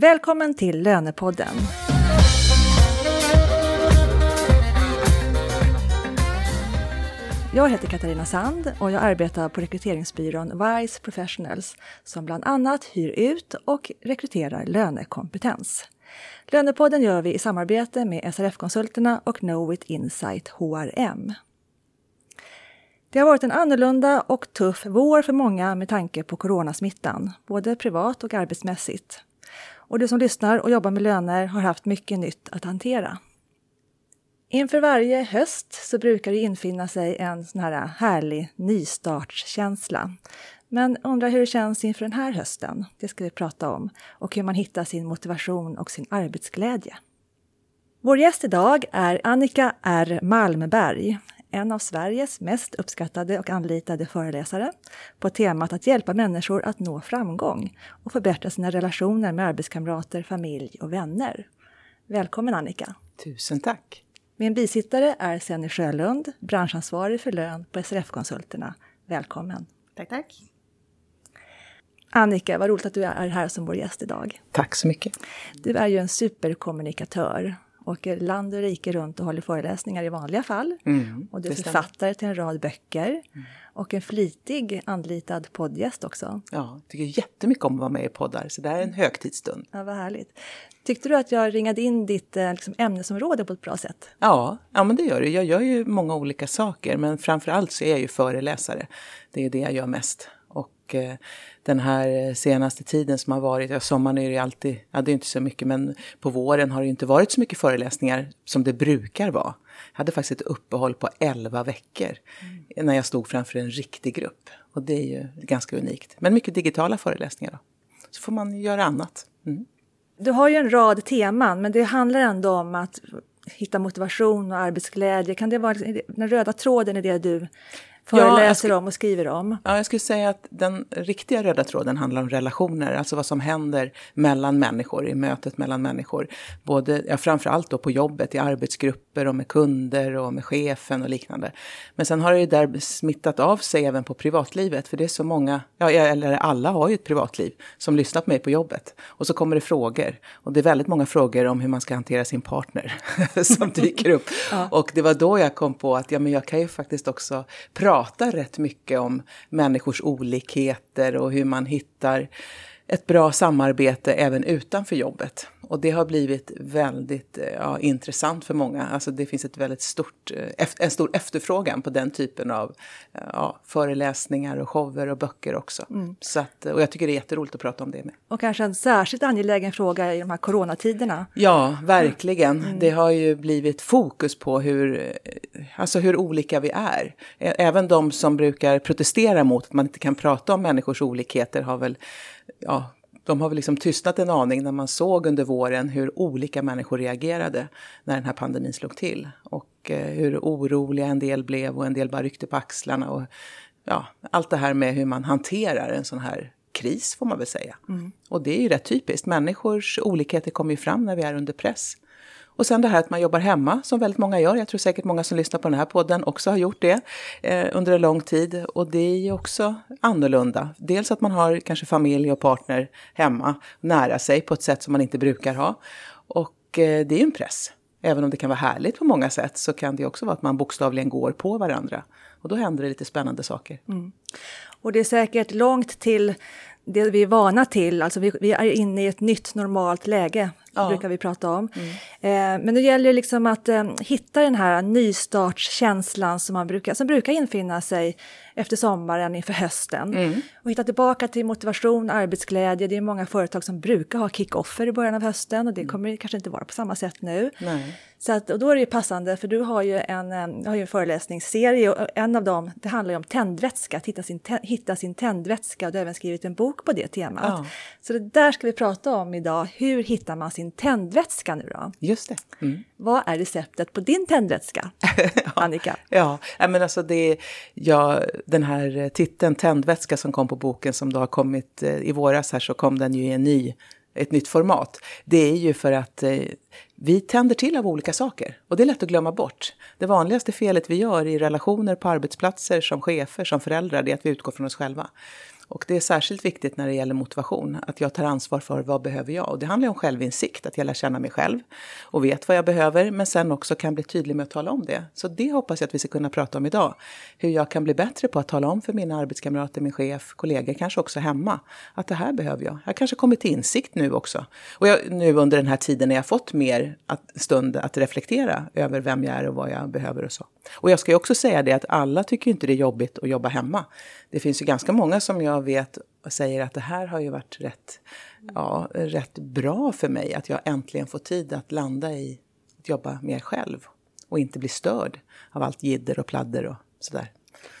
Välkommen till Lönepodden! Jag heter Katarina Sand och jag arbetar på rekryteringsbyrån Wise Professionals som bland annat hyr ut och rekryterar lönekompetens. Lönepodden gör vi i samarbete med SRF-konsulterna och Knowit Insight HRM. Det har varit en annorlunda och tuff vår för många med tanke på coronasmittan, både privat och arbetsmässigt. Och du som lyssnar och jobbar med löner har haft mycket nytt att hantera. Inför varje höst så brukar det infinna sig en sån här härlig nystartskänsla. Men undrar hur det känns inför den här hösten? Det ska vi prata om. Och hur man hittar sin motivation och sin arbetsglädje. Vår gäst idag är Annika R Malmberg, en av Sveriges mest uppskattade och anlitade föreläsare på temat att hjälpa människor att nå framgång och förbättra sina relationer med arbetskamrater, familj och vänner. Välkommen Annika! Tusen tack! Min bisittare är Senny Sjölund, branschansvarig för lön på SRF-konsulterna. Välkommen! Tack, tack! Annika, vad roligt att du är här som vår gäst idag. Tack så mycket! Du är ju en superkommunikatör åker land och rike runt och håller föreläsningar i vanliga fall. Mm, och du är författare till en rad böcker. Mm. Och en flitig anlitad poddgäst också. Ja, jag tycker jättemycket om att vara med i poddar, så det här är en högtidsstund. Ja, vad härligt. Tyckte du att jag ringade in ditt eh, liksom, ämnesområde på ett bra sätt? Ja, ja men det gör du. Jag gör ju många olika saker, men framför allt så är jag ju föreläsare. Det är det jag gör mest. Och eh, den här senaste tiden som har varit, ja sommaren är det alltid, ja det är inte så mycket, men på våren har det inte varit så mycket föreläsningar som det brukar vara. Jag hade faktiskt ett uppehåll på 11 veckor mm. när jag stod framför en riktig grupp. Och det är ju ganska unikt. Men mycket digitala föreläsningar då. Så får man göra annat. Mm. Du har ju en rad teman, men det handlar ändå om att hitta motivation och arbetsglädje. Kan det vara den röda tråden i det du föreläser ja, om och skriver om. Ja, jag skulle säga att den riktiga röda tråden handlar om relationer, alltså vad som händer mellan människor, i mötet mellan människor. Både, ja, framförallt då på jobbet, i arbetsgrupper och med kunder och med chefen och liknande. Men sen har det ju där smittat av sig även på privatlivet, för det är så många, ja, eller alla har ju ett privatliv, som lyssnar på mig på jobbet. Och så kommer det frågor, och det är väldigt många frågor om hur man ska hantera sin partner som dyker upp. ja. Och det var då jag kom på att ja, men jag kan ju faktiskt också prata rätt mycket om människors olikheter och hur man hittar ett bra samarbete även utanför jobbet. Och det har blivit väldigt eh, ja, intressant för många. Alltså det finns ett väldigt stort, eh, en stor efterfrågan på den typen av eh, ja, föreläsningar och shower och böcker också. Mm. Så att, och jag tycker det är jätteroligt att prata om det med. Och kanske en särskilt angelägen fråga i de här coronatiderna. Ja, verkligen. Mm. Det har ju blivit fokus på hur, alltså hur olika vi är. Även de som brukar protestera mot att man inte kan prata om människors olikheter har väl ja, de har väl liksom tystnat en aning när man såg under våren hur olika människor reagerade när den här pandemin slog till. Och eh, hur oroliga en del blev och en del bara ryckte på axlarna. Och, ja, allt det här med hur man hanterar en sån här kris får man väl säga. Mm. Och det är ju rätt typiskt. Människors olikheter kommer ju fram när vi är under press. Och sen det här att man jobbar hemma, som väldigt många gör. Jag tror säkert många som lyssnar på den här podden också har gjort det eh, under en lång tid. Och det är ju också annorlunda. Dels att man har kanske familj och partner hemma, nära sig på ett sätt som man inte brukar ha. Och eh, det är ju en press. Även om det kan vara härligt på många sätt så kan det också vara att man bokstavligen går på varandra. Och då händer det lite spännande saker. Mm. mm. Och det är säkert långt till det vi är vana till, alltså vi, vi är inne i ett nytt normalt läge, ja. brukar vi prata om. Mm. Eh, men det gäller liksom att eh, hitta den här nystartskänslan som, man brukar, som brukar infinna sig efter sommaren inför hösten. Mm. Och hitta tillbaka till motivation, arbetsglädje. Det är många företag som brukar ha kick-offer i början av hösten och det mm. kommer mm. kanske inte vara på samma sätt nu. Nej. Så att, och då är det passande, för du har ju en, har ju en föreläsningsserie och en av dem, det handlar ju om tändvätska, att hitta sin, hitta sin tändvätska och du har även skrivit en bok på det temat. Ja. Så det där ska vi prata om idag, hur hittar man sin tändvätska nu då? Just det. Mm. Vad är receptet på din tändvätska, Annika? ja, men alltså det, ja, den här titeln Tändvätska som kom på boken som då har kommit eh, i våras här så kom den ju i en ny ett nytt format. Det är ju för att eh, vi tänder till av olika saker och det är lätt att glömma bort. Det vanligaste felet vi gör i relationer på arbetsplatser, som chefer, som föräldrar, det är att vi utgår från oss själva. Och det är särskilt viktigt när det gäller motivation, att jag tar ansvar för vad behöver jag? Och det handlar om självinsikt, att jag lär känna mig själv och vet vad jag behöver, men sen också kan bli tydlig med att tala om det. Så det hoppas jag att vi ska kunna prata om idag. Hur jag kan bli bättre på att tala om för mina arbetskamrater, min chef, kollegor, kanske också hemma, att det här behöver jag. Jag kanske kommit till insikt nu också. Och jag, nu under den här tiden när jag fått mer att, stund att reflektera över vem jag är och vad jag behöver och så. Och jag ska ju också säga det att alla tycker inte det är jobbigt att jobba hemma. Det finns ju ganska många som jag vet säger att det här har ju varit rätt, ja, rätt bra för mig. Att jag äntligen får tid att landa i att jobba mer själv. Och inte bli störd av allt jidder och pladder och sådär.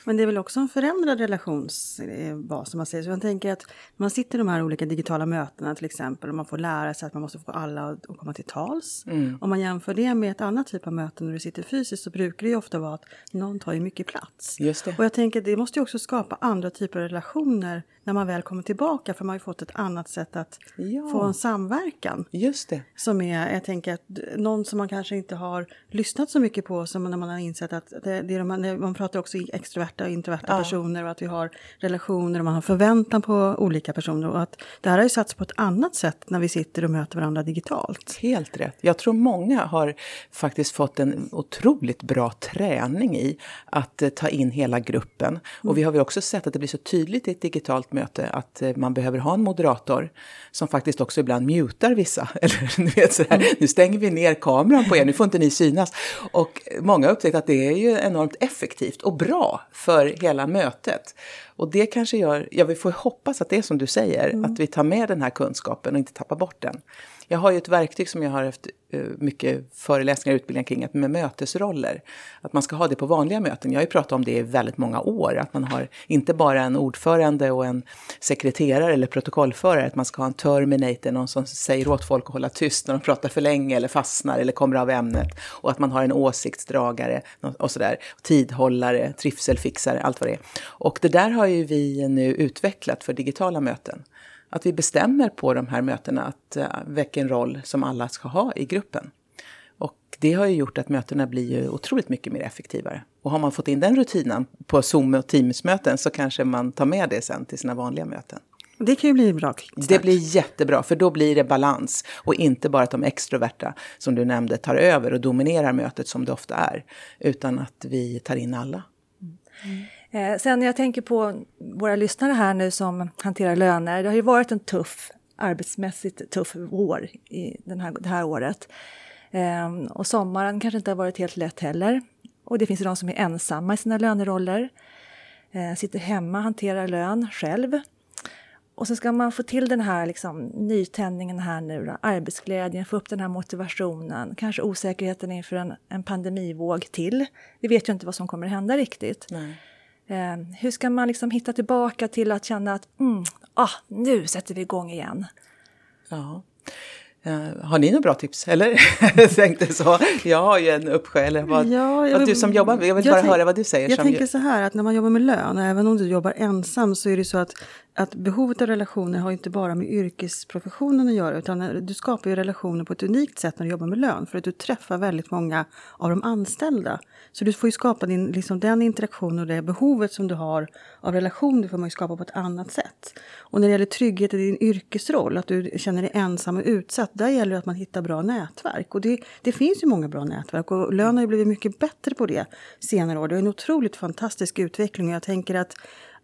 Men det är väl också en förändrad relationsbas, som man säger. Så jag tänker att när man sitter i de här olika digitala mötena till exempel och man får lära sig att man måste få alla att komma till tals. Mm. Om man jämför det med ett annat typ av möten när du sitter fysiskt så brukar det ju ofta vara att någon tar ju mycket plats. Just det. Och jag tänker att det måste ju också skapa andra typer av relationer när man väl kommer tillbaka för man har ju fått ett annat sätt att ja. få en samverkan. Just det. Som är, jag tänker att någon som man kanske inte har lyssnat så mycket på som när man har insett att det, det är de, man pratar också extroverta och introverta ja. personer och att vi har relationer och man har förväntan på olika personer och att det här har ju satts på ett annat sätt när vi sitter och möter varandra digitalt. Helt rätt. Jag tror många har faktiskt fått en otroligt bra träning i att eh, ta in hela gruppen. Mm. Och vi har väl också sett att det blir så tydligt i ett digitalt möte att eh, man behöver ha en moderator som faktiskt också ibland mutar vissa. Eller du vet sådär, mm. nu stänger vi ner kameran på er, nu får inte ni synas. Och många har upptäckt att det är ju enormt effektivt och bra för hela mötet. Och det kanske gör, ja vi får hoppas att det är som du säger, mm. att vi tar med den här kunskapen och inte tappar bort den. Jag har ju ett verktyg som jag har haft eh, mycket föreläsningar och utbildningar kring, att med mötesroller. Att man ska ha det på vanliga möten. Jag har ju pratat om det i väldigt många år, att man har inte bara en ordförande och en sekreterare eller protokollförare, att man ska ha en terminator, någon som säger åt folk att hålla tyst när de pratar för länge eller fastnar eller kommer av ämnet. Och att man har en åsiktsdragare och sådär, tidhållare, trivselfixare, allt vad det är. Och det där har ju vi nu utvecklat för digitala möten. Att vi bestämmer på de här mötena att uh, vilken roll som alla ska ha i gruppen. Och det har ju gjort att mötena blir ju otroligt mycket mer effektivare. Och har man fått in den rutinen på Zoom och Teams-möten så kanske man tar med det sen till sina vanliga möten. Det kan ju bli bra. Det blir jättebra, för då blir det balans. Och inte bara att de extroverta, som du nämnde, tar över och dominerar mötet som det ofta är. Utan att vi tar in alla. Mm. Eh, sen när jag tänker på våra lyssnare här nu som hanterar löner. Det har ju varit en tuff, arbetsmässigt tuff vår i den här, det här året. Eh, och sommaren kanske inte har varit helt lätt heller. Och det finns ju de som är ensamma i sina löneroller. Eh, sitter hemma, hanterar lön själv. Och så ska man få till den här liksom, nytändningen här nu, då, arbetsglädjen, få upp den här motivationen, kanske osäkerheten inför en, en pandemivåg till. Vi vet ju inte vad som kommer att hända riktigt. Nej. Eh, hur ska man liksom hitta tillbaka till att känna att mm, ah, nu sätter vi igång igen? Ja. Uh, har ni några bra tips? Eller? tänkte så. Jag har ju en uppsjö. Eller vad, ja, vad du som jobbar, jag vill jag bara tänk, höra vad du säger. Jag tänker så här att när man jobbar med lön, även om du jobbar ensam, så är det så att att behovet av relationer har inte bara med yrkesprofessionen att göra utan du skapar ju relationer på ett unikt sätt när du jobbar med lön för att du träffar väldigt många av de anställda. Så du får ju skapa din, liksom den interaktion och det behovet som du har av relationer får man ju skapa på ett annat sätt. Och när det gäller trygghet i din yrkesroll, att du känner dig ensam och utsatt, där gäller det att man hittar bra nätverk. Och det, det finns ju många bra nätverk och lön har ju blivit mycket bättre på det senare år. Det är en otroligt fantastisk utveckling och jag tänker att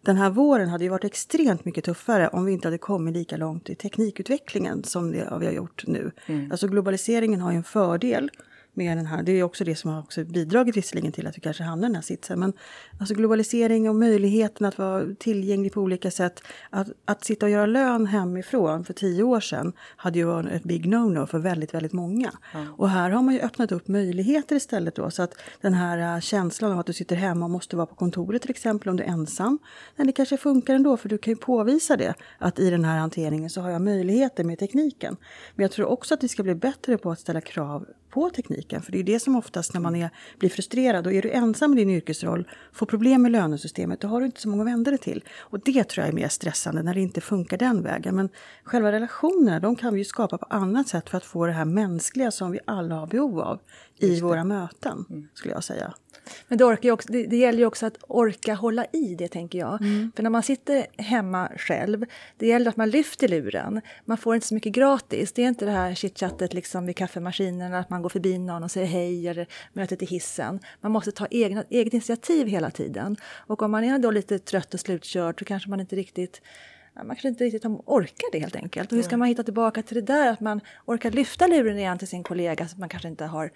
den här våren hade ju varit extremt mycket tuffare om vi inte hade kommit lika långt i teknikutvecklingen som det vi har gjort nu. Mm. Alltså globaliseringen har ju en fördel med den här. Det är också det som har också bidragit visserligen till att vi kanske hamnar i den här sitsen. Men alltså globalisering och möjligheten att vara tillgänglig på olika sätt. Att, att sitta och göra lön hemifrån för tio år sedan hade ju varit ett big no-no för väldigt, väldigt många. Mm. Och här har man ju öppnat upp möjligheter istället då. Så att den här äh, känslan av att du sitter hemma och måste vara på kontoret till exempel om du är ensam. Men det kanske funkar ändå för du kan ju påvisa det. Att i den här hanteringen så har jag möjligheter med tekniken. Men jag tror också att vi ska bli bättre på att ställa krav på tekniken. För det är det som oftast när man är, blir frustrerad och är du ensam i din yrkesroll, får problem med lönesystemet, då har du inte så många att vända dig till. Och det tror jag är mer stressande när det inte funkar den vägen. Men själva relationerna, de kan vi ju skapa på annat sätt för att få det här mänskliga som vi alla har behov av i våra möten, mm. skulle jag säga. Men det, orkar också, det, det, gäller ju också att orka hålla i det, tänker jag. Mm. För när man sitter hemma själv, det gäller att man lyfter luren. Man får inte så mycket gratis. Det är inte det här chitchattet liksom vid kaffemaskinen, att man går förbi någon och säger hej, eller mötet i hissen. Man måste ta egna, eget initiativ hela tiden. Och om man är då lite trött och slutkörd, så kanske man inte riktigt man kanske inte riktigt orkar det helt enkelt. Och hur ska man hitta tillbaka till det där att man orkar lyfta luren igen till sin kollega som man kanske inte har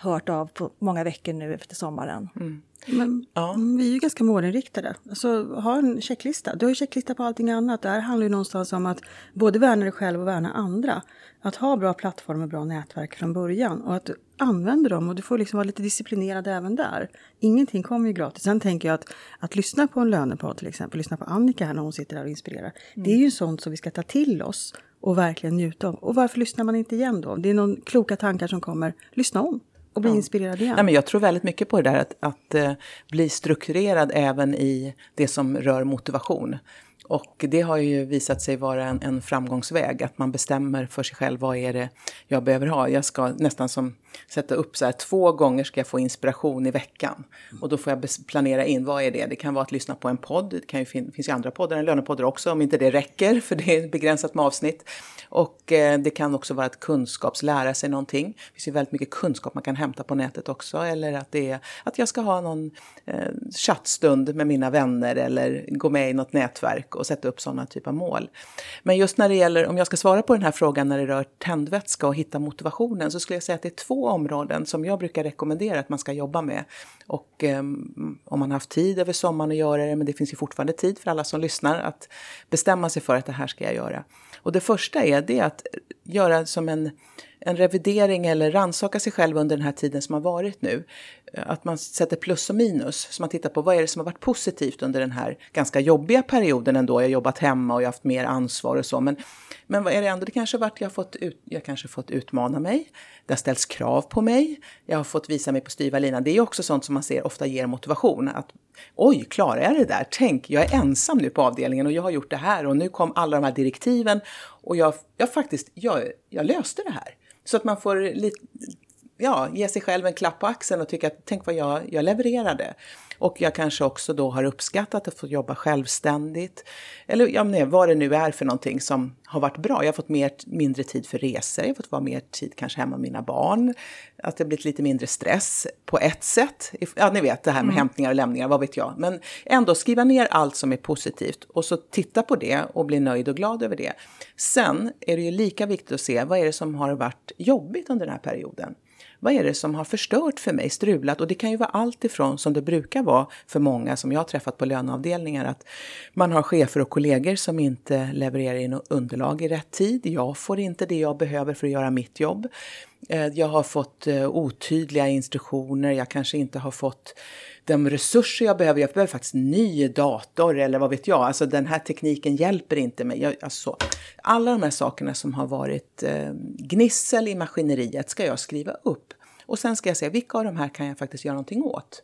hört av på många veckor nu efter sommaren. Mm. Men, ja. Vi är ju ganska målinriktade. Alltså, ha en checklista. Du har ju checklista på allting annat. Det här handlar ju någonstans om att både värna dig själv och värna andra. Att ha bra plattformar och bra nätverk från början. Och att du använder dem och du får liksom vara lite disciplinerad även där. Ingenting kommer ju gratis. Sen tänker jag att, att lyssna på en lönepodd till exempel, lyssna på Annika här när hon sitter där och inspirerar. Mm. Det är ju sånt som vi ska ta till oss och verkligen njuta av. Och varför lyssnar man inte igen då? Det är någon kloka tankar som kommer. Lyssna om och bli ja. inspirerad igen. Nej, men jag tror väldigt mycket på det där att, att uh, bli strukturerad även i det som rör motivation. Och det har ju visat sig vara en, en, framgångsväg, att man bestämmer för sig själv vad är det jag behöver ha. Jag ska nästan som sätta upp så här, två gånger ska jag få inspiration i veckan. Och då får jag planera in, vad är det? Det kan vara att lyssna på en podd, det kan ju fin finns ju andra poddar än lönepoddar också, om inte det räcker, för det är begränsat med avsnitt. Och eh, det kan också vara att kunskapslära sig någonting. Det finns ju väldigt mycket kunskap man kan hämta på nätet också. Eller att det är att jag ska ha någon eh, chattstund med mina vänner eller gå med i något nätverk och sätta upp sådana typer av mål. Men just när det gäller, om jag ska svara på den här frågan när det rör tändvätska och hitta motivationen så skulle jag säga att det är två områden som jag brukar rekommendera att man ska jobba med. Och eh, om man har haft tid över sommaren att göra det, men det finns ju fortfarande tid för alla som lyssnar att bestämma sig för att det här ska jag göra. Och det första är det att göra som en, en revidering eller ransaka sig själv under den här tiden som har varit nu. Att man sätter plus och minus, så man tittar på vad är det som har varit positivt under den här ganska jobbiga perioden ändå. Jag har jobbat hemma och jag har haft mer ansvar och så. Men, men vad är det ändå? Det kanske har varit, jag har fått, ut, jag kanske fått utmana mig. Det har ställts krav på mig. Jag har fått visa mig på styva linan. Det är också sånt som man ser ofta ger motivation. Att oj, klarar jag det där? Tänk, jag är ensam nu på avdelningen och jag har gjort det här och nu kom alla de här direktiven och jag, jag faktiskt, jag, jag löste det här. Så att man får lite, ja, ge sig själv en klapp på axeln och tycka att tänk vad jag, jag levererade. Och jag kanske också då har uppskattat att få jobba självständigt. Eller ja, nej, vad det nu är för någonting som har varit bra. Jag har fått mer, mindre tid för resor, jag har fått vara mer tid kanske hemma med mina barn. Att det blivit lite mindre stress på ett sätt. Ja, ni vet det här med mm. hämtningar och lämningar, vad vet jag. Men ändå skriva ner allt som är positivt och så titta på det och bli nöjd och glad över det. Sen är det ju lika viktigt att se vad är det som har varit jobbigt under den här perioden vad är det som har förstört för mig, strulat? Och det kan ju vara allt ifrån som det brukar vara för många som jag har träffat på löneavdelningar, att man har chefer och kollegor som inte levererar in underlag i rätt tid. Jag får inte det jag behöver för att göra mitt jobb. Eh, jag har fått eh, otydliga instruktioner, jag kanske inte har fått de resurser jag behöver. Jag behöver faktiskt ny dator eller vad vet jag. Alltså den här tekniken hjälper inte mig. Jag, alltså, alla de här sakerna som har varit eh, gnissel i maskineriet ska jag skriva upp. Och sen ska jag se vilka av de här kan jag faktiskt göra någonting åt.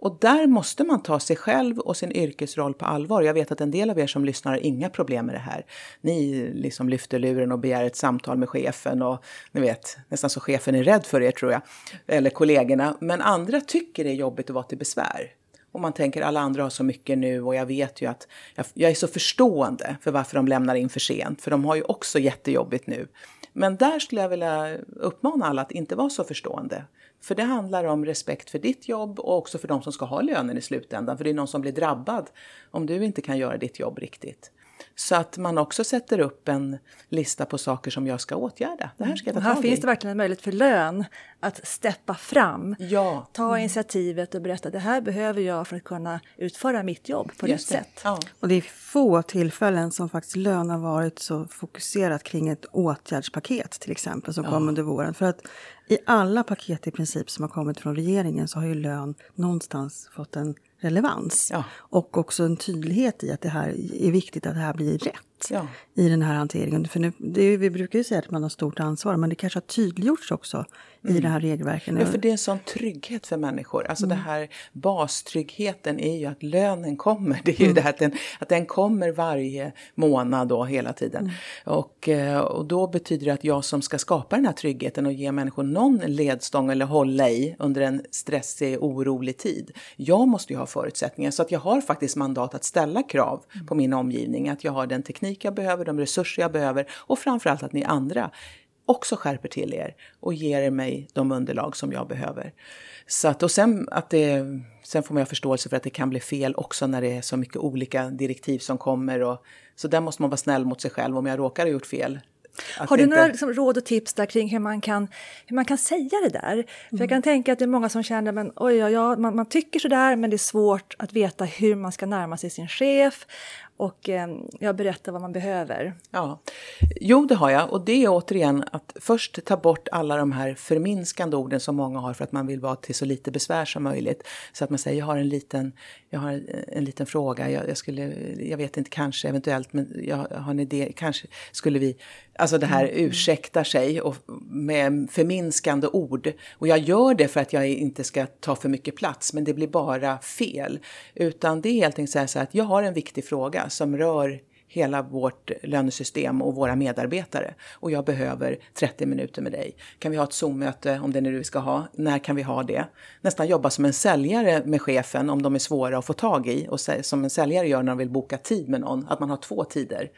Och där måste man ta sig själv och sin yrkesroll på allvar. Jag vet att en del av er som lyssnar har inga problem med det här. Ni liksom lyfter luren och begär ett samtal med chefen och ni vet, nästan så chefen är rädd för er tror jag, eller kollegorna. Men andra tycker det är jobbigt att vara till besvär. Och man tänker alla andra har så mycket nu och jag vet ju att jag, jag är så förstående för varför de lämnar in för sent, för de har ju också jättejobbigt nu. Men där skulle jag vilja uppmana alla att inte vara så förstående. För det handlar om respekt för ditt jobb och också för de som ska ha lönen i slutändan. För det är någon som blir drabbad om du inte kan göra ditt jobb riktigt. Så att man också sätter upp en lista på saker som jag ska åtgärda. Det här ska jag ta och här finns det verkligen en möjlighet för lön att steppa fram. Ja. Ta mm. initiativet och berätta det här behöver jag för att kunna utföra mitt jobb på Just rätt det. sätt. Ja. Och det är få tillfällen som faktiskt lön har varit så fokuserat kring ett åtgärdspaket till exempel som ja. kom under våren. För att i alla paket i princip som har kommit från regeringen så har ju lön någonstans fått en relevans. Ja. Och också en tydlighet i att det här är viktigt att det här blir rätt. Ja. i den här hanteringen. För nu, det vi brukar ju säga att man har stort ansvar, men det kanske har tydliggjorts också i det här regelverket. Mm. Ja, för det är en sån trygghet för människor. Alltså det här bastryggheten är ju att lönen kommer. Det är ju det här att den, att den kommer varje månad då hela tiden. Och, eh, och då betyder det att jag som ska skapa den här tryggheten och ge människor någon ledstång eller hålla i under en stressig, orolig tid. Jag måste ju ha förutsättningar så att jag har faktiskt mandat att ställa krav på min omgivning. Att jag har den teknik jag behöver, de resurser jag behöver och framförallt att ni andra också skärper till er och ger mig de underlag som jag behöver. Så att, och sen, att det, sen får man ha förståelse för att det kan bli fel också när det är så mycket olika direktiv som kommer. Och, så där måste man vara snäll mot sig själv om jag råkar ha gjort fel. Har du inte- några liksom, råd och tips där kring hur man kan, hur man kan säga det där? För jag kan tänka att det är många som känner men oj, ja, ja, man, man tycker sådär men det är svårt att veta hur man ska närma sig sin chef och eh, jag berättar vad man behöver. Ja, jo det har jag. Och det är återigen att först ta bort alla de här förminskande orden som många har för att man vill vara till så lite besvär som möjligt. Så att man säger, jag har en liten, jag har en liten fråga, jag, jag skulle, jag vet inte, kanske eventuellt, men jag har en idé, kanske skulle vi, alltså det här ursäktar sig och med förminskande ord. Och jag gör det för att jag inte ska ta för mycket plats, men det blir bara fel. Utan det är helt enkelt så så här att jag har en viktig fråga som rör hela vårt lönesystem och våra medarbetare. Och jag behöver 30 minuter med dig. Kan vi ha ett Zoom-möte om det är nu vi ska ha? När kan vi ha det? Nästan jobba som en säljare med chefen om de är svåra att få tag i. Och som en säljare gör när de vill boka tid med någon, att man har två tider.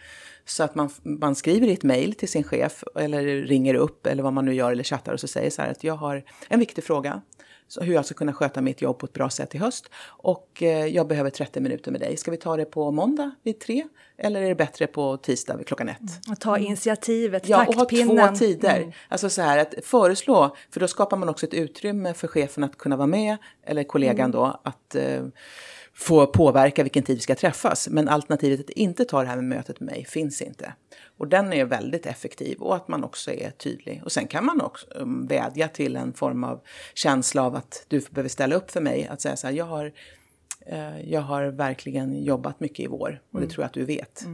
Så att man, man skriver i ett mejl till sin chef eller ringer upp eller vad man nu gör eller chattar och så säger så här att jag har en viktig fråga. Så hur jag ska kunna sköta mitt jobb på ett bra sätt i höst. Och eh, jag behöver 30 minuter med dig. Ska vi ta det på måndag vid tre? Eller är det bättre på tisdag vid klockan ett? Att ta initiativet, Mm. Ja, och ha taktpinnen. två tider. Alltså så här att föreslå, för då skapar man också ett utrymme för chefen att kunna vara med, eller kollegan då, att eh, få påverka vilken tid vi ska träffas. Men alternativet att inte ta det här med mötet med mig finns inte. Och den är väldigt effektiv och att man också är tydlig. Och sen kan man också um, vädja till en form av känsla av att du behöver ställa upp för mig. Att säga så här, jag har, eh, jag har verkligen jobbat mycket i vår och det tror jag att du vet.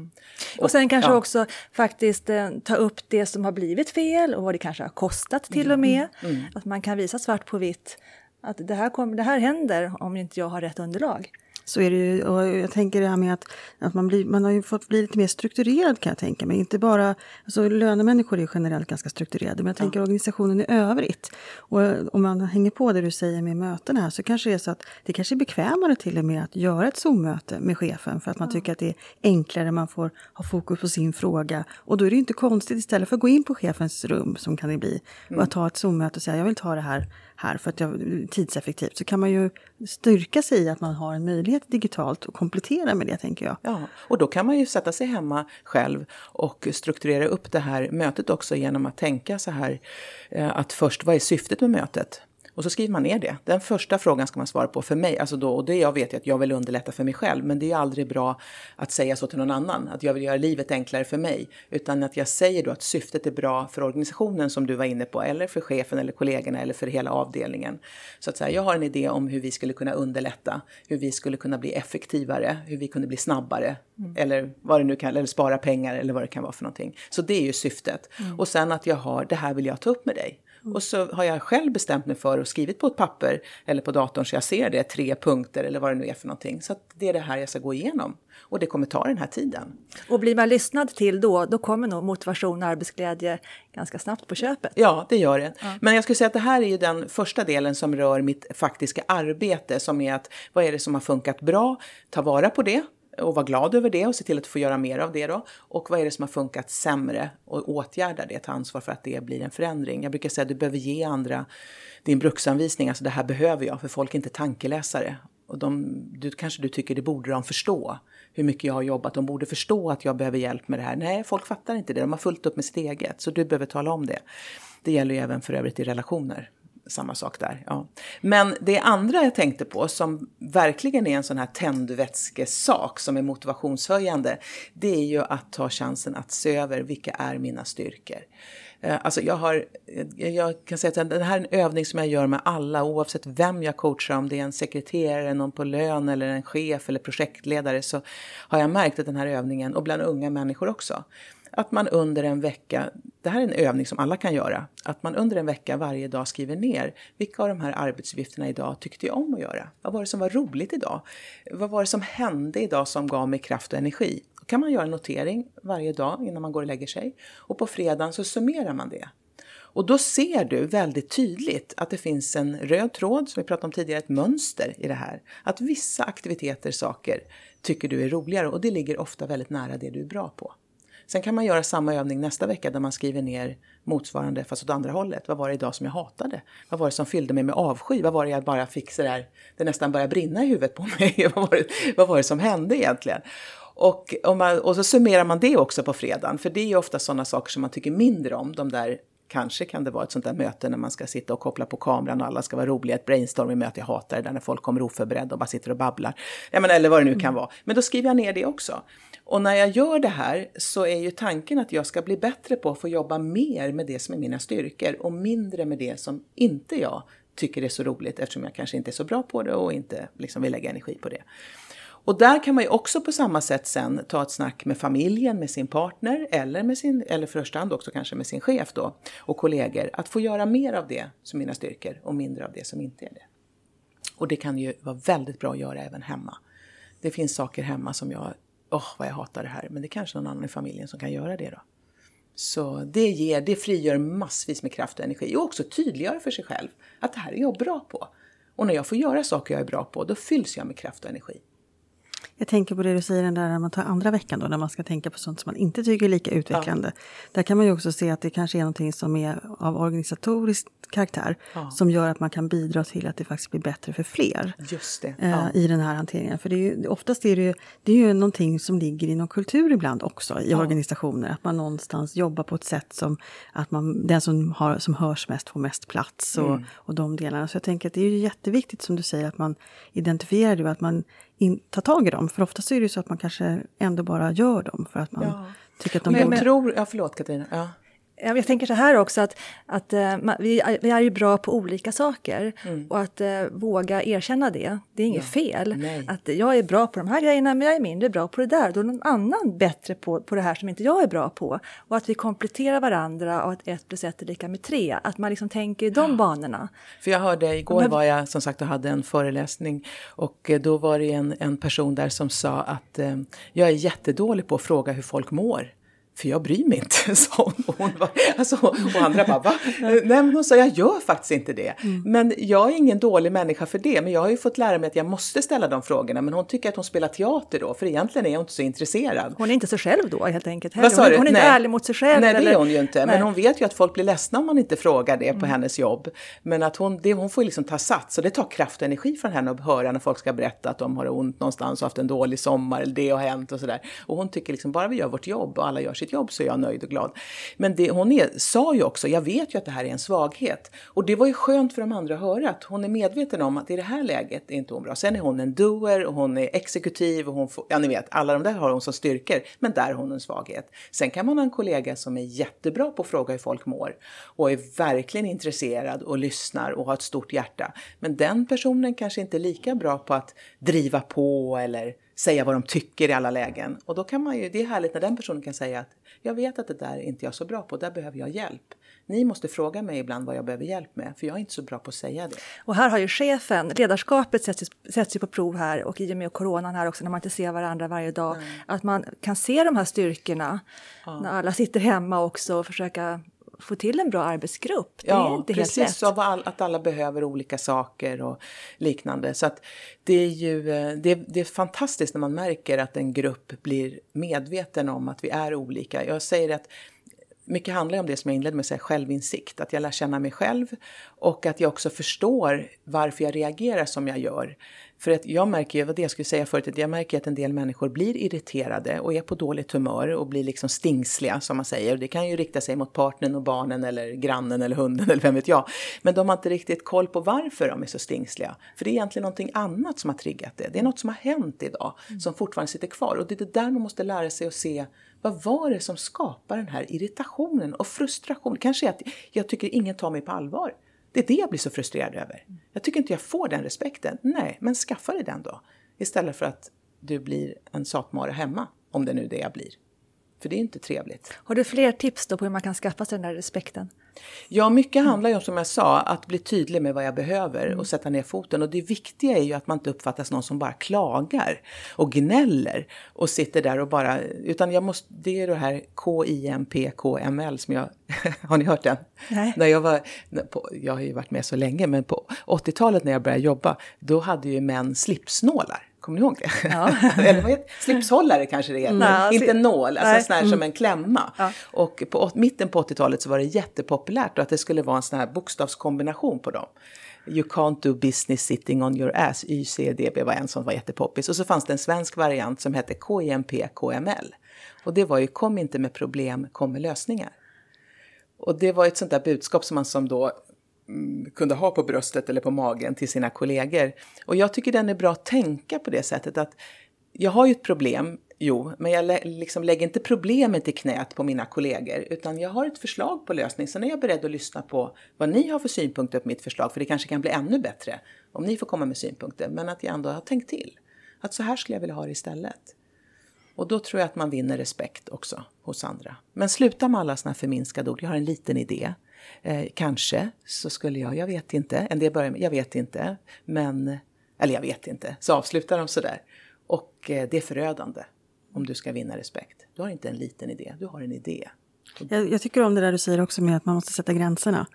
Och sen kanske ja. också faktiskt eh, ta upp det som har blivit fel och vad det kanske har kostat till och med. Mm. Att man kan visa svart på vitt att det här, kommer, det här händer om inte jag har rätt underlag. Så är det ju, och jag tänker det här med att, att man, blir, man har ju fått bli lite mer strukturerad kan jag tänka mig. Inte bara, alltså lönemänniskor är generellt ganska strukturerade, men jag tänker organisationen i övrigt. Och om man hänger på det du säger med möten här så kanske det är så att det kanske är bekvämare till och med att göra ett Zoom-möte med chefen för att man tycker att det är enklare, man får ha fokus på sin fråga. Och då är det ju inte konstigt istället för att gå in på chefens rum, som kan det bli, och att ta ett Zoom-möte och säga jag vill ta det här här för att det är tidseffektivt, så kan man ju styrka sig i att man har en möjlighet digitalt och komplettera med det tänker jag. Ja, och då kan man ju sätta sig hemma själv och strukturera upp det här mötet också genom att tänka så här eh, att först, vad är syftet med mötet? Och så skriver man ner det. Den första frågan ska man svara på för mig. Alltså då, och det jag vet ju att jag vill underlätta för mig själv. Men det är aldrig bra att säga så till någon annan. Att jag vill göra livet enklare för mig. Utan att jag säger då att syftet är bra för organisationen som du var inne på. Eller för chefen eller kollegorna eller för hela avdelningen. Så att säga, jag har en idé om hur vi skulle kunna underlätta. Hur vi skulle kunna bli effektivare. Hur vi kunde bli snabbare. Eller vad det nu kan, eller spara pengar eller vad det kan vara för någonting. Så det är ju syftet. Och sen att jag har, det här vill jag ta upp med dig. Och så har jag själv bestämt mig för och skrivit på ett papper eller på datorn så jag ser det, tre punkter eller vad det nu är för någonting. Så att det är det här jag ska gå igenom. Och det kommer ta den här tiden. Och blir man lyssnad till då, då kommer nog motivation och arbetsglädje ganska snabbt på köpet. Ja, det gör det. Men jag skulle säga att det här är ju den första delen som rör mitt faktiska arbete som är att vad är det som har funkat bra? Ta vara på det och vara glad över det och se till att få göra mer av det då. Och vad är det som har funkat sämre och åtgärda det, ta ansvar för att det blir en förändring. Jag brukar säga att du behöver ge andra din bruksanvisning, alltså det här behöver jag, för folk är inte tankeläsare. Och de, du, kanske du tycker det borde de förstå, hur mycket jag har jobbat. De borde förstå att jag behöver hjälp med det här. Nej, folk fattar inte det. De har fullt upp med sitt eget. Så du behöver tala om det. Det gäller ju även för övrigt i relationer samma sak där. Ja. Men det andra jag tänkte på som verkligen är en sån här tändvätskesak som är motivationshöjande, det är ju att ta chansen att se över vilka är mina styrkor. Eh, alltså jag, har, eh, jag kan säga att det här är en övning som jag gör med alla oavsett vem jag coachar, om det är en sekreterare, någon på lön eller en chef eller projektledare så har jag märkt att den här övningen, och bland unga människor också, att man under en vecka, det här är en övning som alla kan göra, att man under en vecka varje dag skriver ner vilka av de här arbetsuppgifterna idag tyckte jag om att göra? Vad var det som var roligt idag? Vad var det som hände idag som gav mig kraft och energi? Då kan man göra en notering varje dag innan man går och lägger sig och på fredagen så summerar man det. Och då ser du väldigt tydligt att det finns en röd tråd, som vi pratade om tidigare, ett mönster i det här. Att vissa aktiviteter, saker, tycker du är roligare och det ligger ofta väldigt nära det du är bra på. Sen kan man göra samma övning nästa vecka där man skriver ner motsvarande fast åt andra hållet. Vad var det idag som jag hatade? Vad var det som fyllde mig med avsky? Vad var det jag bara fick sådär, det nästan började brinna i huvudet på mig? vad, var det, vad var det som hände egentligen? Och, man, och så summerar man det också på fredagen, för det är ju ofta sådana saker som man tycker mindre om, de där Kanske kan det vara ett sånt där möte när man ska sitta och koppla på kameran och alla ska vara roliga, ett brainstorming-möte, jag hatar det där när folk kommer oförberedda och bara sitter och babblar. Ja, men, eller vad det nu kan vara. Men då skriver jag ner det också. Och när jag gör det här så är ju tanken att jag ska bli bättre på att få jobba mer med det som är mina styrkor och mindre med det som inte jag tycker är så roligt eftersom jag kanske inte är så bra på det och inte liksom vill lägga energi på det. Och där kan man ju också på samma sätt sen ta ett snack med familjen, med sin partner eller med sin, eller första hand också kanske med sin chef då och kollegor. Att få göra mer av det som mina styrkor och mindre av det som inte är det. Och det kan ju vara väldigt bra att göra även hemma. Det finns saker hemma som jag, åh oh, vad jag hatar det här, men det är kanske någon annan i familjen som kan göra det då. Så det ger, det frigör massvis med kraft och energi och också tydliggör för sig själv att det här är jag bra på. Och när jag får göra saker jag är bra på, då fylls jag med kraft och energi. Jag tänker på det du säger den där när man tar andra veckan då, när man ska tänka på sånt som man inte tycker är lika utvecklande. Ja. Där kan man ju också se att det kanske är någonting som är av organisatorisk karaktär ja. som gör att man kan bidra till att det faktiskt blir bättre för fler Just det. Eh, ja. i den här hanteringen. För det är ju, oftast är det ju, det är ju någonting som ligger i någon kultur ibland också i organisationer. Att man någonstans jobbar på ett sätt som att man, den som, har, som hörs mest får mest plats och, mm. och de delarna. Så jag tänker att det är ju jätteviktigt som du säger att man identifierar det att man in, ta tag i dem. För oftast är det ju så att man kanske ändå bara gör dem för att man ja. tycker att de... Men jag tror... Ja, förlåt Katarina. Ja. Jag tänker så här också att, att uh, vi, är, vi är ju bra på olika saker mm. och att uh, våga erkänna det, det är inget ja. fel. Nej. Att jag är bra på de här grejerna men jag är mindre bra på det där. Då är någon annan bättre på, på det här som inte jag är bra på. Och att vi kompletterar varandra och att ett plus ett är lika med tre. Att man liksom tänker i de ja. banorna. För jag hörde, igår men, var jag som sagt och hade en föreläsning och eh, då var det en, en person där som sa att eh, jag är jättedålig på att fråga hur folk mår. För jag bryr mig inte, sa hon. Och, hon var, alltså, och andra bara, va? Nej, men hon sa, jag gör faktiskt inte det. Mm. Men jag är ingen dålig människa för det. Men jag har ju fått lära mig att jag måste ställa de frågorna. Men hon tycker att hon spelar teater då, för egentligen är hon inte så intresserad. Hon är inte sig själv då helt enkelt. Vad sa du? Hon är Nej. inte ärlig mot sig själv. Nej, det är hon ju inte. Nej. Men hon vet ju att folk blir ledsna om man inte frågar det på mm. hennes jobb. Men att hon, det, hon får liksom ta sats. Och det tar kraft och energi från henne att höra när folk ska berätta att de har ont någonstans och haft en dålig sommar eller det har hänt och sådär. Och hon tycker liksom, bara vi gör vårt jobb och alla gör sitt jobb så är jag nöjd och glad. Men det, hon är, sa ju också, jag vet ju att det här är en svaghet. Och det var ju skönt för de andra att höra att hon är medveten om att i det här läget är inte hon bra. Sen är hon en doer och hon är exekutiv och hon får, ja ni vet, alla de där har hon som styrkor. Men där har hon en svaghet. Sen kan man ha en kollega som är jättebra på att fråga hur folk mår och är verkligen intresserad och lyssnar och har ett stort hjärta. Men den personen kanske inte är lika bra på att driva på eller säga vad de tycker i alla lägen. Och då kan man ju, det är härligt när den personen kan säga att jag vet att det där är inte jag så bra på, där behöver jag hjälp. Ni måste fråga mig ibland vad jag behöver hjälp med, för jag är inte så bra på att säga det. Och här har ju chefen, ledarskapet sätts, sätts ju på prov här och i och med coronan här också när man inte ser varandra varje dag, mm. att man kan se de här styrkorna ja. när alla sitter hemma också och försöka få till en bra arbetsgrupp. Det ja, är inte precis, helt lätt. All, att alla behöver olika saker och liknande. Så att det är ju eh, det, det är fantastiskt när man märker att en grupp blir medveten om att vi är olika. Jag säger att mycket handlar om det som jag inledde med att säga, självinsikt. Att jag lär känna mig själv och att jag också förstår varför jag reagerar som jag gör. För att jag märker ju, vad det jag skulle säga förut, att jag märker att en del människor blir irriterade och är på dåligt humör och blir liksom stingsliga som man säger. Det kan ju rikta sig mot partnern och barnen eller grannen eller hunden eller vem vet jag. Men de har inte riktigt koll på varför de är så stingsliga. För det är egentligen någonting annat som har triggat det. Det är något som har hänt idag som fortfarande sitter kvar. Och det är det där man måste lära sig att se vad var det som skapar den här irritationen och frustrationen? Kanske att jag tycker ingen tar mig på allvar. Det är det jag blir så frustrerad över. Jag tycker inte jag får den respekten. Nej, men skaffa dig den då. Istället för att du blir en satmara hemma, om det nu är det jag blir. För det är inte trevligt. Har du fler tips då på hur man kan skaffa sig den där respekten? Ja, mycket handlar ju om, som jag sa, att bli tydlig med vad jag behöver och sätta ner foten. Och det viktiga är ju att man inte uppfattas någon som bara klagar och gnäller och sitter där och bara... Utan jag måste, det är det här KIMPKML som jag... har ni hört den? Nej. När jag, var, på, jag har ju varit med så länge, men på 80-talet när jag började jobba, då hade ju män slipsnålar. Kommer ni ihåg det? Ja. Eller vad heter Slipshållare kanske det heter. Nej, Inte nål, alltså sån här mm. som en klämma. Ja. Och på mitten på 80-talet så var det jättepopulärt att det skulle vara en sån här bokstavskombination på dem. You can't do business sitting on your ass, YCDB var en som var jättepoppis. Och så fanns det en svensk variant som hette KIMP KML. Och det var ju kom inte med problem, kom med lösningar. Och det var ett sånt där budskap som man som då Mm, Mm, kunde ha på bröstet eller på magen till sina kollegor. Och jag tycker den är bra att tänka på det sättet att jag har ju ett problem, jo, men jag lä liksom lägger inte problemet i knät på mina kollegor, utan jag har ett förslag på lösning. Sen är jag beredd att lyssna på vad ni har för synpunkter på mitt förslag, för det kanske kan bli ännu bättre om ni får komma med synpunkter. Men att jag ändå har tänkt till. Att så här skulle jag vilja ha det istället. Och då tror jag att man vinner respekt också hos andra. Men sluta med alla sådana förminskade ord. Jag har en liten idé. Eh, kanske så skulle jag, jag vet inte. En del börjar med, jag vet inte. Men, eller jag vet inte. Så avslutar de sådär. Och eh, det är förödande om du ska vinna respekt. Du har inte en liten idé, du har en idé. Jag, jag, tycker om det där du säger också med att man måste sätta gränserna.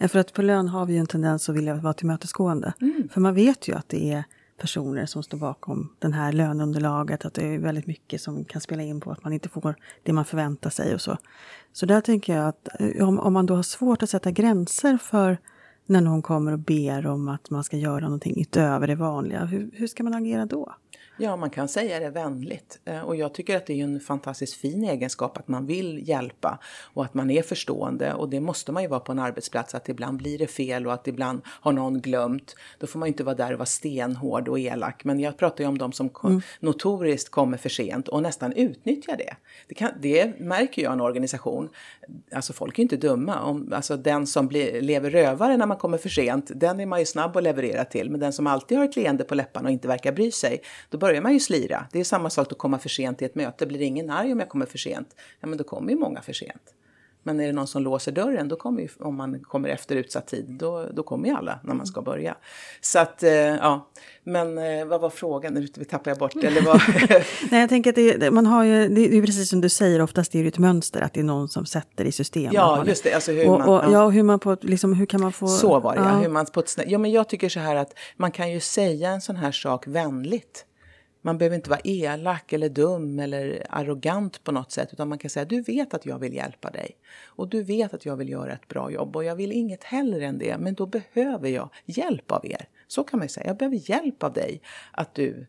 Ja. För att på lön har vi ju en tendens att vilja vara tillmötesgående. Mm. För man vet ju att det är personer som står bakom den här löneunderlaget. Att det är väldigt mycket som kan spela in på att man inte får det man förväntar sig och så. Så där tänker jag att eh, om, om man då har svårt att sätta gränser för när någon kommer och ber om att man ska göra någonting utöver det vanliga, hur, hur ska man agera då? Ja, man kan säga det vänligt. Eh, och jag tycker att det är en fantastiskt fin egenskap att man vill hjälpa och att man är förstående. Och det måste man ju vara på en arbetsplats, att ibland blir det fel och att ibland har någon glömt. Då får man ju inte vara där och vara stenhård och elak. Men jag pratar ju om de som mm. notoriskt kommer för sent och nästan utnyttjar det. Det, kan, det märker jag i en organisation. Alltså folk är ju inte dumma. Om, alltså den som blir, lever rövare när man kommer för sent, den är man ju snabb att leverera till. Men den som alltid har ett leende på läpparna och inte verkar bry sig, då börjar man ju slira. Det är samma sak att komma för sent till ett möte. Blir ingen arg om jag kommer för sent? Ja, men då kommer ju många för sent. Men är det någon som låser dörren, då kommer ju, om man kommer efter utsatt tid, då, då kommer ju alla när man ska börja. Så att, eh, ja. Men eh, vad var frågan? Nu tappade jag bort eller vad? Nej, jag tänker att det, man har ju, det är precis som du säger, oftast är det ett mönster att det är någon som sätter i system. Ja, just det. Alltså hur och, man, och, ja. ja. hur man på, liksom, hur kan man få... Så var det, ja. Hur man på ett, ja, men jag tycker så här att man kan ju säga en sån här sak vänligt. Man behöver inte vara elak eller dum eller arrogant på något sätt utan man kan säga du vet att jag vill hjälpa dig. Och du vet att jag vill göra ett bra jobb. Och jag vill inget hellre än det men då behöver jag hjälp av er. Så kan man ju säga, jag behöver hjälp av dig att du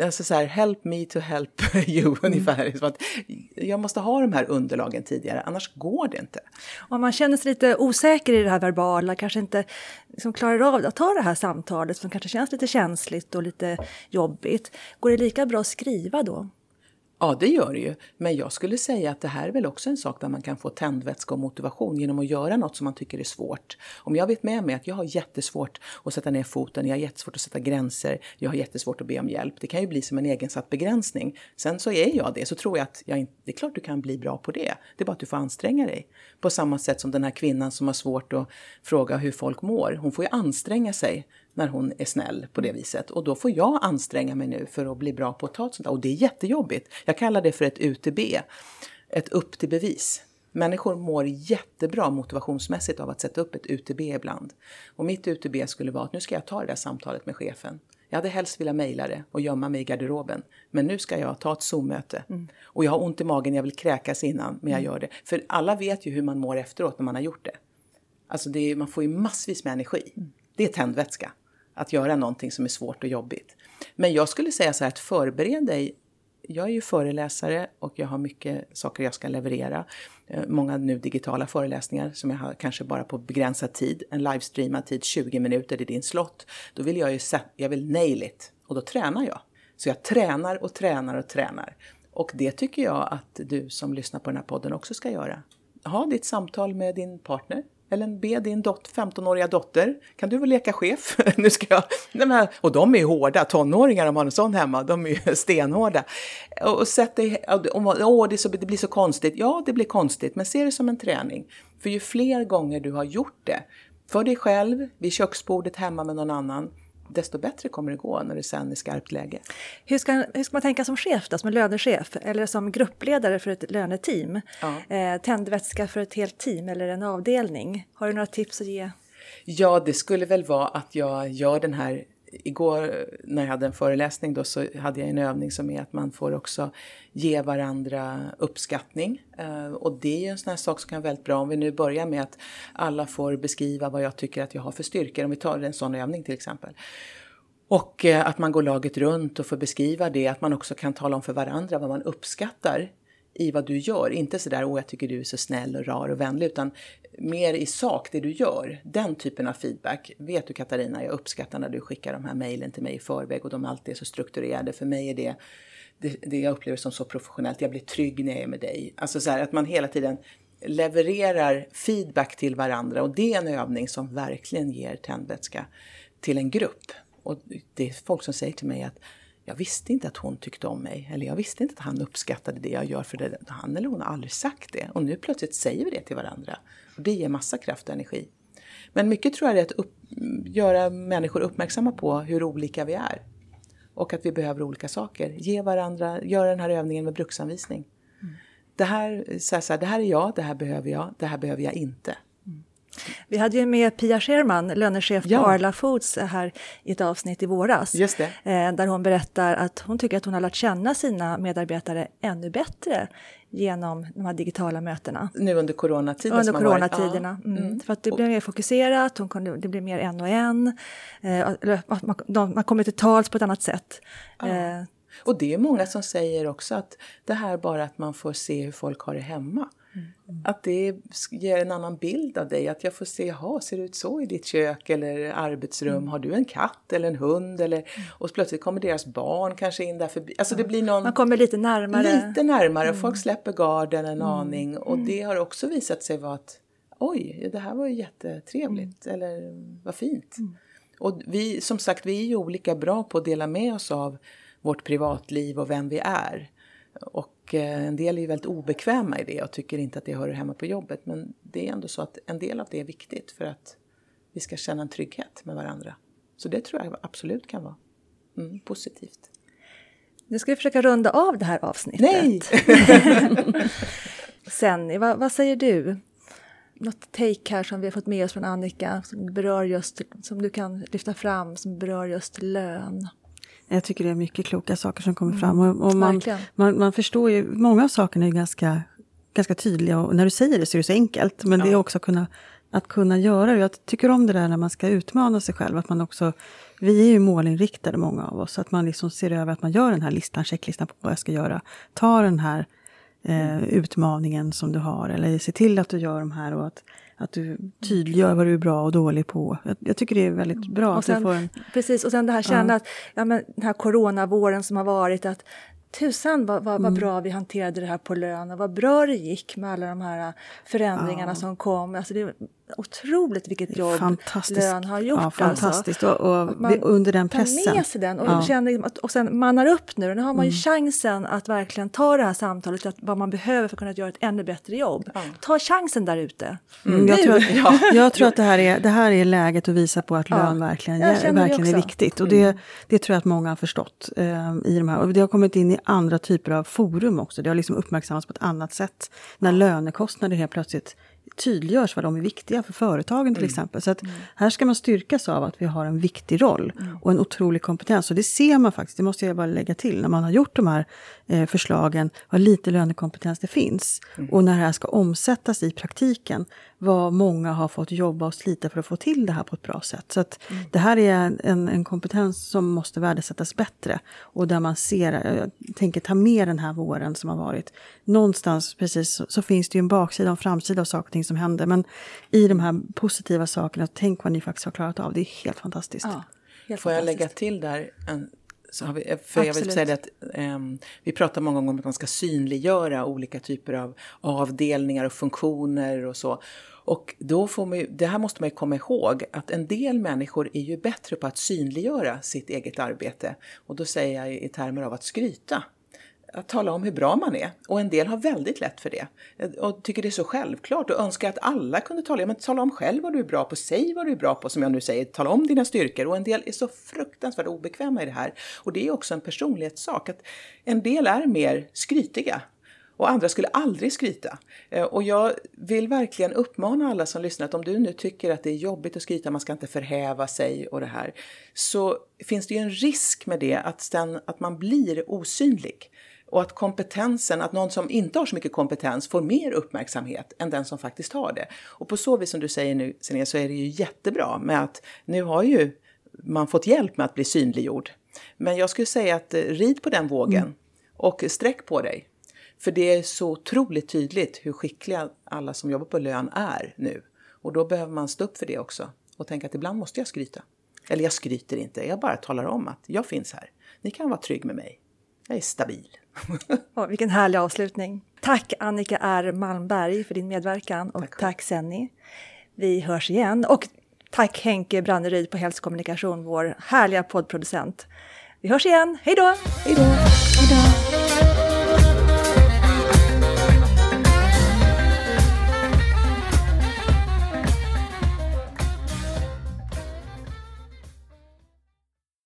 Alltså så här, help me to help you mm. ungefär. Som att jag måste ha de här underlagen tidigare, annars går det inte. Om man känner sig lite osäker i det här verbala, kanske inte liksom klarar av att ta det här samtalet som kanske känns lite känsligt och lite jobbigt. Går det lika bra att skriva då? Ja, det gör det ju. Men jag skulle säga att det här är väl också en sak där man kan få tändvätska och motivation genom att göra något som man tycker är svårt. Om jag vet med mig att jag har jättesvårt att sätta ner foten, jag har jättesvårt att sätta gränser, jag har jättesvårt att be om hjälp. Det kan ju bli som en egensatt begränsning. Sen så är jag det, så tror jag att jag, inte, det är klart du kan bli bra på det. Det är bara att du får anstränga dig. På samma sätt som den här kvinnan som har svårt att fråga hur folk mår. Hon får ju anstränga sig när hon är snäll på det viset. Och då får jag anstränga mig nu för att bli bra på att ta ett sånt där. Och det är jättejobbigt. Jag kallar det för ett UTB, ett upp till bevis. Människor mår jättebra motivationsmässigt av att sätta upp ett UTB ibland. Och mitt UTB skulle vara att nu ska jag ta det där samtalet med chefen. Jag hade helst velat mejla det och gömma mig i garderoben. Men nu ska jag ta ett Zoom-möte. Mm. Och jag har ont i magen, jag vill kräkas innan, men jag mm. gör det. För alla vet ju hur man mår efteråt när man har gjort det. Alltså det är, man får ju massvis med energi. Mm. Det är tändvätska. Att göra någonting som är svårt och jobbigt. Men jag skulle säga så här att förbered dig jag är ju föreläsare och jag har mycket saker jag ska leverera. Eh, många nu digitala föreläsningar som jag har kanske bara på begränsad tid. En livestreamad tid, 20 minuter i din slott. Då vill jag ju, jag vill nail it och då tränar jag. Så jag tränar och tränar och tränar. Och det tycker jag att du som lyssnar på den här podden också ska göra. Ha ditt samtal med din partner eller be din dot 15-åriga dotter, kan du väl leka chef? nu ska jag... Nej, och de är hårda, tonåringar om man har en sån hemma, de är ju stenhårda. Och sätt dig, åh, det, så, det blir så konstigt. Ja, det blir konstigt, men se det som en träning. För ju fler gånger du har gjort det, för dig själv, vid köksbordet hemma med någon annan, desto bättre kommer det gå när det sen är skarpt läge. Hur ska, hur ska man tänka som chef då, som lönechef eller som gruppledare för ett löneteam? Ja. Eh, tändvätska för ett helt team eller en avdelning. Har du några tips att ge? Ja, det skulle väl vara att jag gör den här Igår när jag hade en föreläsning då så hade jag en övning som är att man får också ge varandra uppskattning. Eh, och det är ju en sån här sak som kan vara väldigt bra om vi nu börjar med att alla får beskriva vad jag tycker att jag har för styrkor. Om vi tar en sån övning till exempel. Och eh, att man går laget runt och får beskriva det, att man också kan tala om för varandra vad man uppskattar i vad du gör. Inte sådär, åh jag tycker du är så snäll och rar och vänlig, utan mer i sak det du gör. Den typen av feedback. Vet du Katarina, jag uppskattar när du skickar de här mejlen till mig i förväg och de alltid är så strukturerade. För mig är det det, det jag upplever som så professionellt. Jag blir trygg när jag är med dig. Alltså så här, att man hela tiden levererar feedback till varandra och det är en övning som verkligen ger tändvätska till en grupp. Och det är folk som säger till mig att jag visste inte att hon tyckte om mig. Eller jag visste inte att han uppskattade det jag gör. För det. han eller hon har aldrig sagt det. Och nu plötsligt säger vi det till varandra. Och det ger massa kraft och energi. Men mycket tror jag är att upp, göra människor uppmärksamma på hur olika vi är. Och att vi behöver olika saker. Ge varandra, göra den här övningen med bruksanvisning. Mm. Det, här, så här, så här, det här är jag, det här behöver jag, det här behöver jag inte. Vi hade ju med Pia Scherman, lönechef ja. på Arla Foods, här i ett avsnitt i våras. Just det. Eh, där hon berättar att hon tycker att hon har lärt känna sina medarbetare ännu bättre genom de här digitala mötena. Nu under coronatiden? Under coronatiderna. Ja. Mm. Mm. För att det blev mer fokuserat, hon kunde, det blev mer en och en. Eh, man, man kommer till tals på ett annat sätt. Ja. Eh, och det är många som säger också att det här bara att man får se hur folk har det hemma. Mm. Att det ger en annan bild av dig. Att jag får se, jaha, ser det ut så i ditt kök eller arbetsrum? Mm. Har du en katt eller en hund? Eller, mm. och plötsligt kommer deras barn kanske in där förbi. Alltså det blir någon... Man kommer lite närmare. Lite närmare. Mm. Folk släpper garden en mm. aning. Och det har också visat sig vara att oj, det här var ju jättetrevligt. Mm. Eller vad fint. Och vi, som sagt, vi är ju olika bra på att dela med oss av vårt privatliv och vem vi är. Och eh, en del är ju väldigt obekväma i det och tycker inte att det hör hemma på jobbet. Men det är ändå så att en del av det är viktigt för att vi ska känna en trygghet med varandra. Så det tror jag absolut kan vara mm, positivt. Nu ska vi försöka runda av det här avsnittet. Nej! Sen, vad, vad, säger du? Något take här som vi har fått med oss från Annika som berör just, som du kan lyfta fram, som berör just lön? Jag tycker det är mycket kloka saker som kommer mm. fram. Och, och man, man, man, förstår ju, många av sakerna är ganska, ganska tydliga och när du säger det så är det så enkelt. Men ja. det är också att kunna, att kunna göra det. Jag tycker om det där när man ska utmana sig själv. Att man också, vi är ju målinriktade många av oss. Att man liksom ser över att man gör den här listan, checklistan på vad jag ska göra. Ta den här eh, utmaningen som du har. Eller se till att du gör de här. och att att du tydliggör vad du är bra och dålig på. Jag, jag tycker det är väldigt bra. Och sen, en, precis, och sen det här känna ja. att ja, men den här coronavåren som har varit, att tusan vad, vad, vad mm. bra vi hanterade det här på lön och vad bra det gick med alla de här förändringarna ja. som kom. Alltså det, otroligt vilket jobb lön har gjort. Ja, alltså. fantastiskt. Alltså. Och, och man under den pressen. tar med sig den och, ja. känner, och sen mannar upp nu. Nu har man ju mm. chansen att verkligen ta det här samtalet, att vad man behöver för att kunna göra ett ännu bättre jobb. Ja. Ta chansen där ute. Mm. Jag, tror att, ja. jag tror att det här, är, det här är läget att visa på att lön verkligen, verkligen är viktigt. Och det, mm. det tror jag att många har förstått eh, i de här. Och det har kommit in i andra typer av forum också. Det har liksom uppmärksammats på ett annat sätt. När lönekostnader helt plötsligt tydliggörs vad de är viktiga för företagen till Mm. exempel. Så att här ska man styrkas av att vi har en viktig roll Mm. och en otrolig kompetens. Och det ser man faktiskt, det måste jag bara lägga till, när man har gjort de här eh, förslagen, vad lite lönekompetens det finns. Mm. Och när det här ska omsättas i praktiken, vad många har fått jobba och slita för att få till det här på ett bra sätt. Så att Mm. det här är en, en kompetens som måste värdesättas bättre. Och där man ser, eh, jag tänker ta med den här våren som har varit. Någonstans precis så, så finns det ju en baksida och en framsida av saker och ting som händer. Men i de här positiva sakerna, tänk vad ni faktiskt har klarat av. Det är helt fantastiskt. Ja, helt Får jag fantastiskt. lägga till där? En, så har vi, för jag vill Absolut. säga det att ehm, vi pratar många gånger om att man ska synliggöra olika typer av avdelningar och funktioner och så. Och då får man ju, det här måste man ju komma ihåg att en del människor är ju bättre på att synliggöra sitt eget arbete. Och då säger jag i termer av att skryta att tala om hur bra man är. Och en del har väldigt lätt för det. Och tycker det är så självklart och önskar att alla kunde tala. Ja, men tala om själv vad du är bra på, säg vad du är bra på som jag nu säger. Tala om dina styrkor. Och en del är så fruktansvärt obekväma i det här. Och det är också en personlighetssak. Att en del är mer skrytiga. Och andra skulle aldrig skryta. Eh, och jag vill verkligen uppmana alla som lyssnar att om du nu tycker att det är jobbigt att skryta, man ska inte förhäva sig och det här. Så finns det ju en risk med det att, sen, att man blir osynlig. Och att kompetensen, att någon som inte har så mycket kompetens får mer uppmärksamhet än den som faktiskt har det. Och på så vis som du säger nu, Sinéa, så är det ju jättebra med att nu har ju man fått hjälp med att bli synliggjord. Men jag skulle säga att eh, rid på den vågen och sträck på dig. För det är så otroligt tydligt hur skickliga alla som jobbar på lön är nu. Och då behöver man stå upp för det också och tänka att ibland måste jag skryta. Eller jag skryter inte, jag bara talar om att jag finns här. Ni kan vara trygg med mig. Jag är stabil. Åh, vilken härlig avslutning. Tack Annika R Malmberg för din medverkan och Tack tack. Senni. Vi hörs igen och tack Henke Branneryd på Hälsokommunikation, vår härliga poddproducent. Vi hörs igen, hej då! Hej då!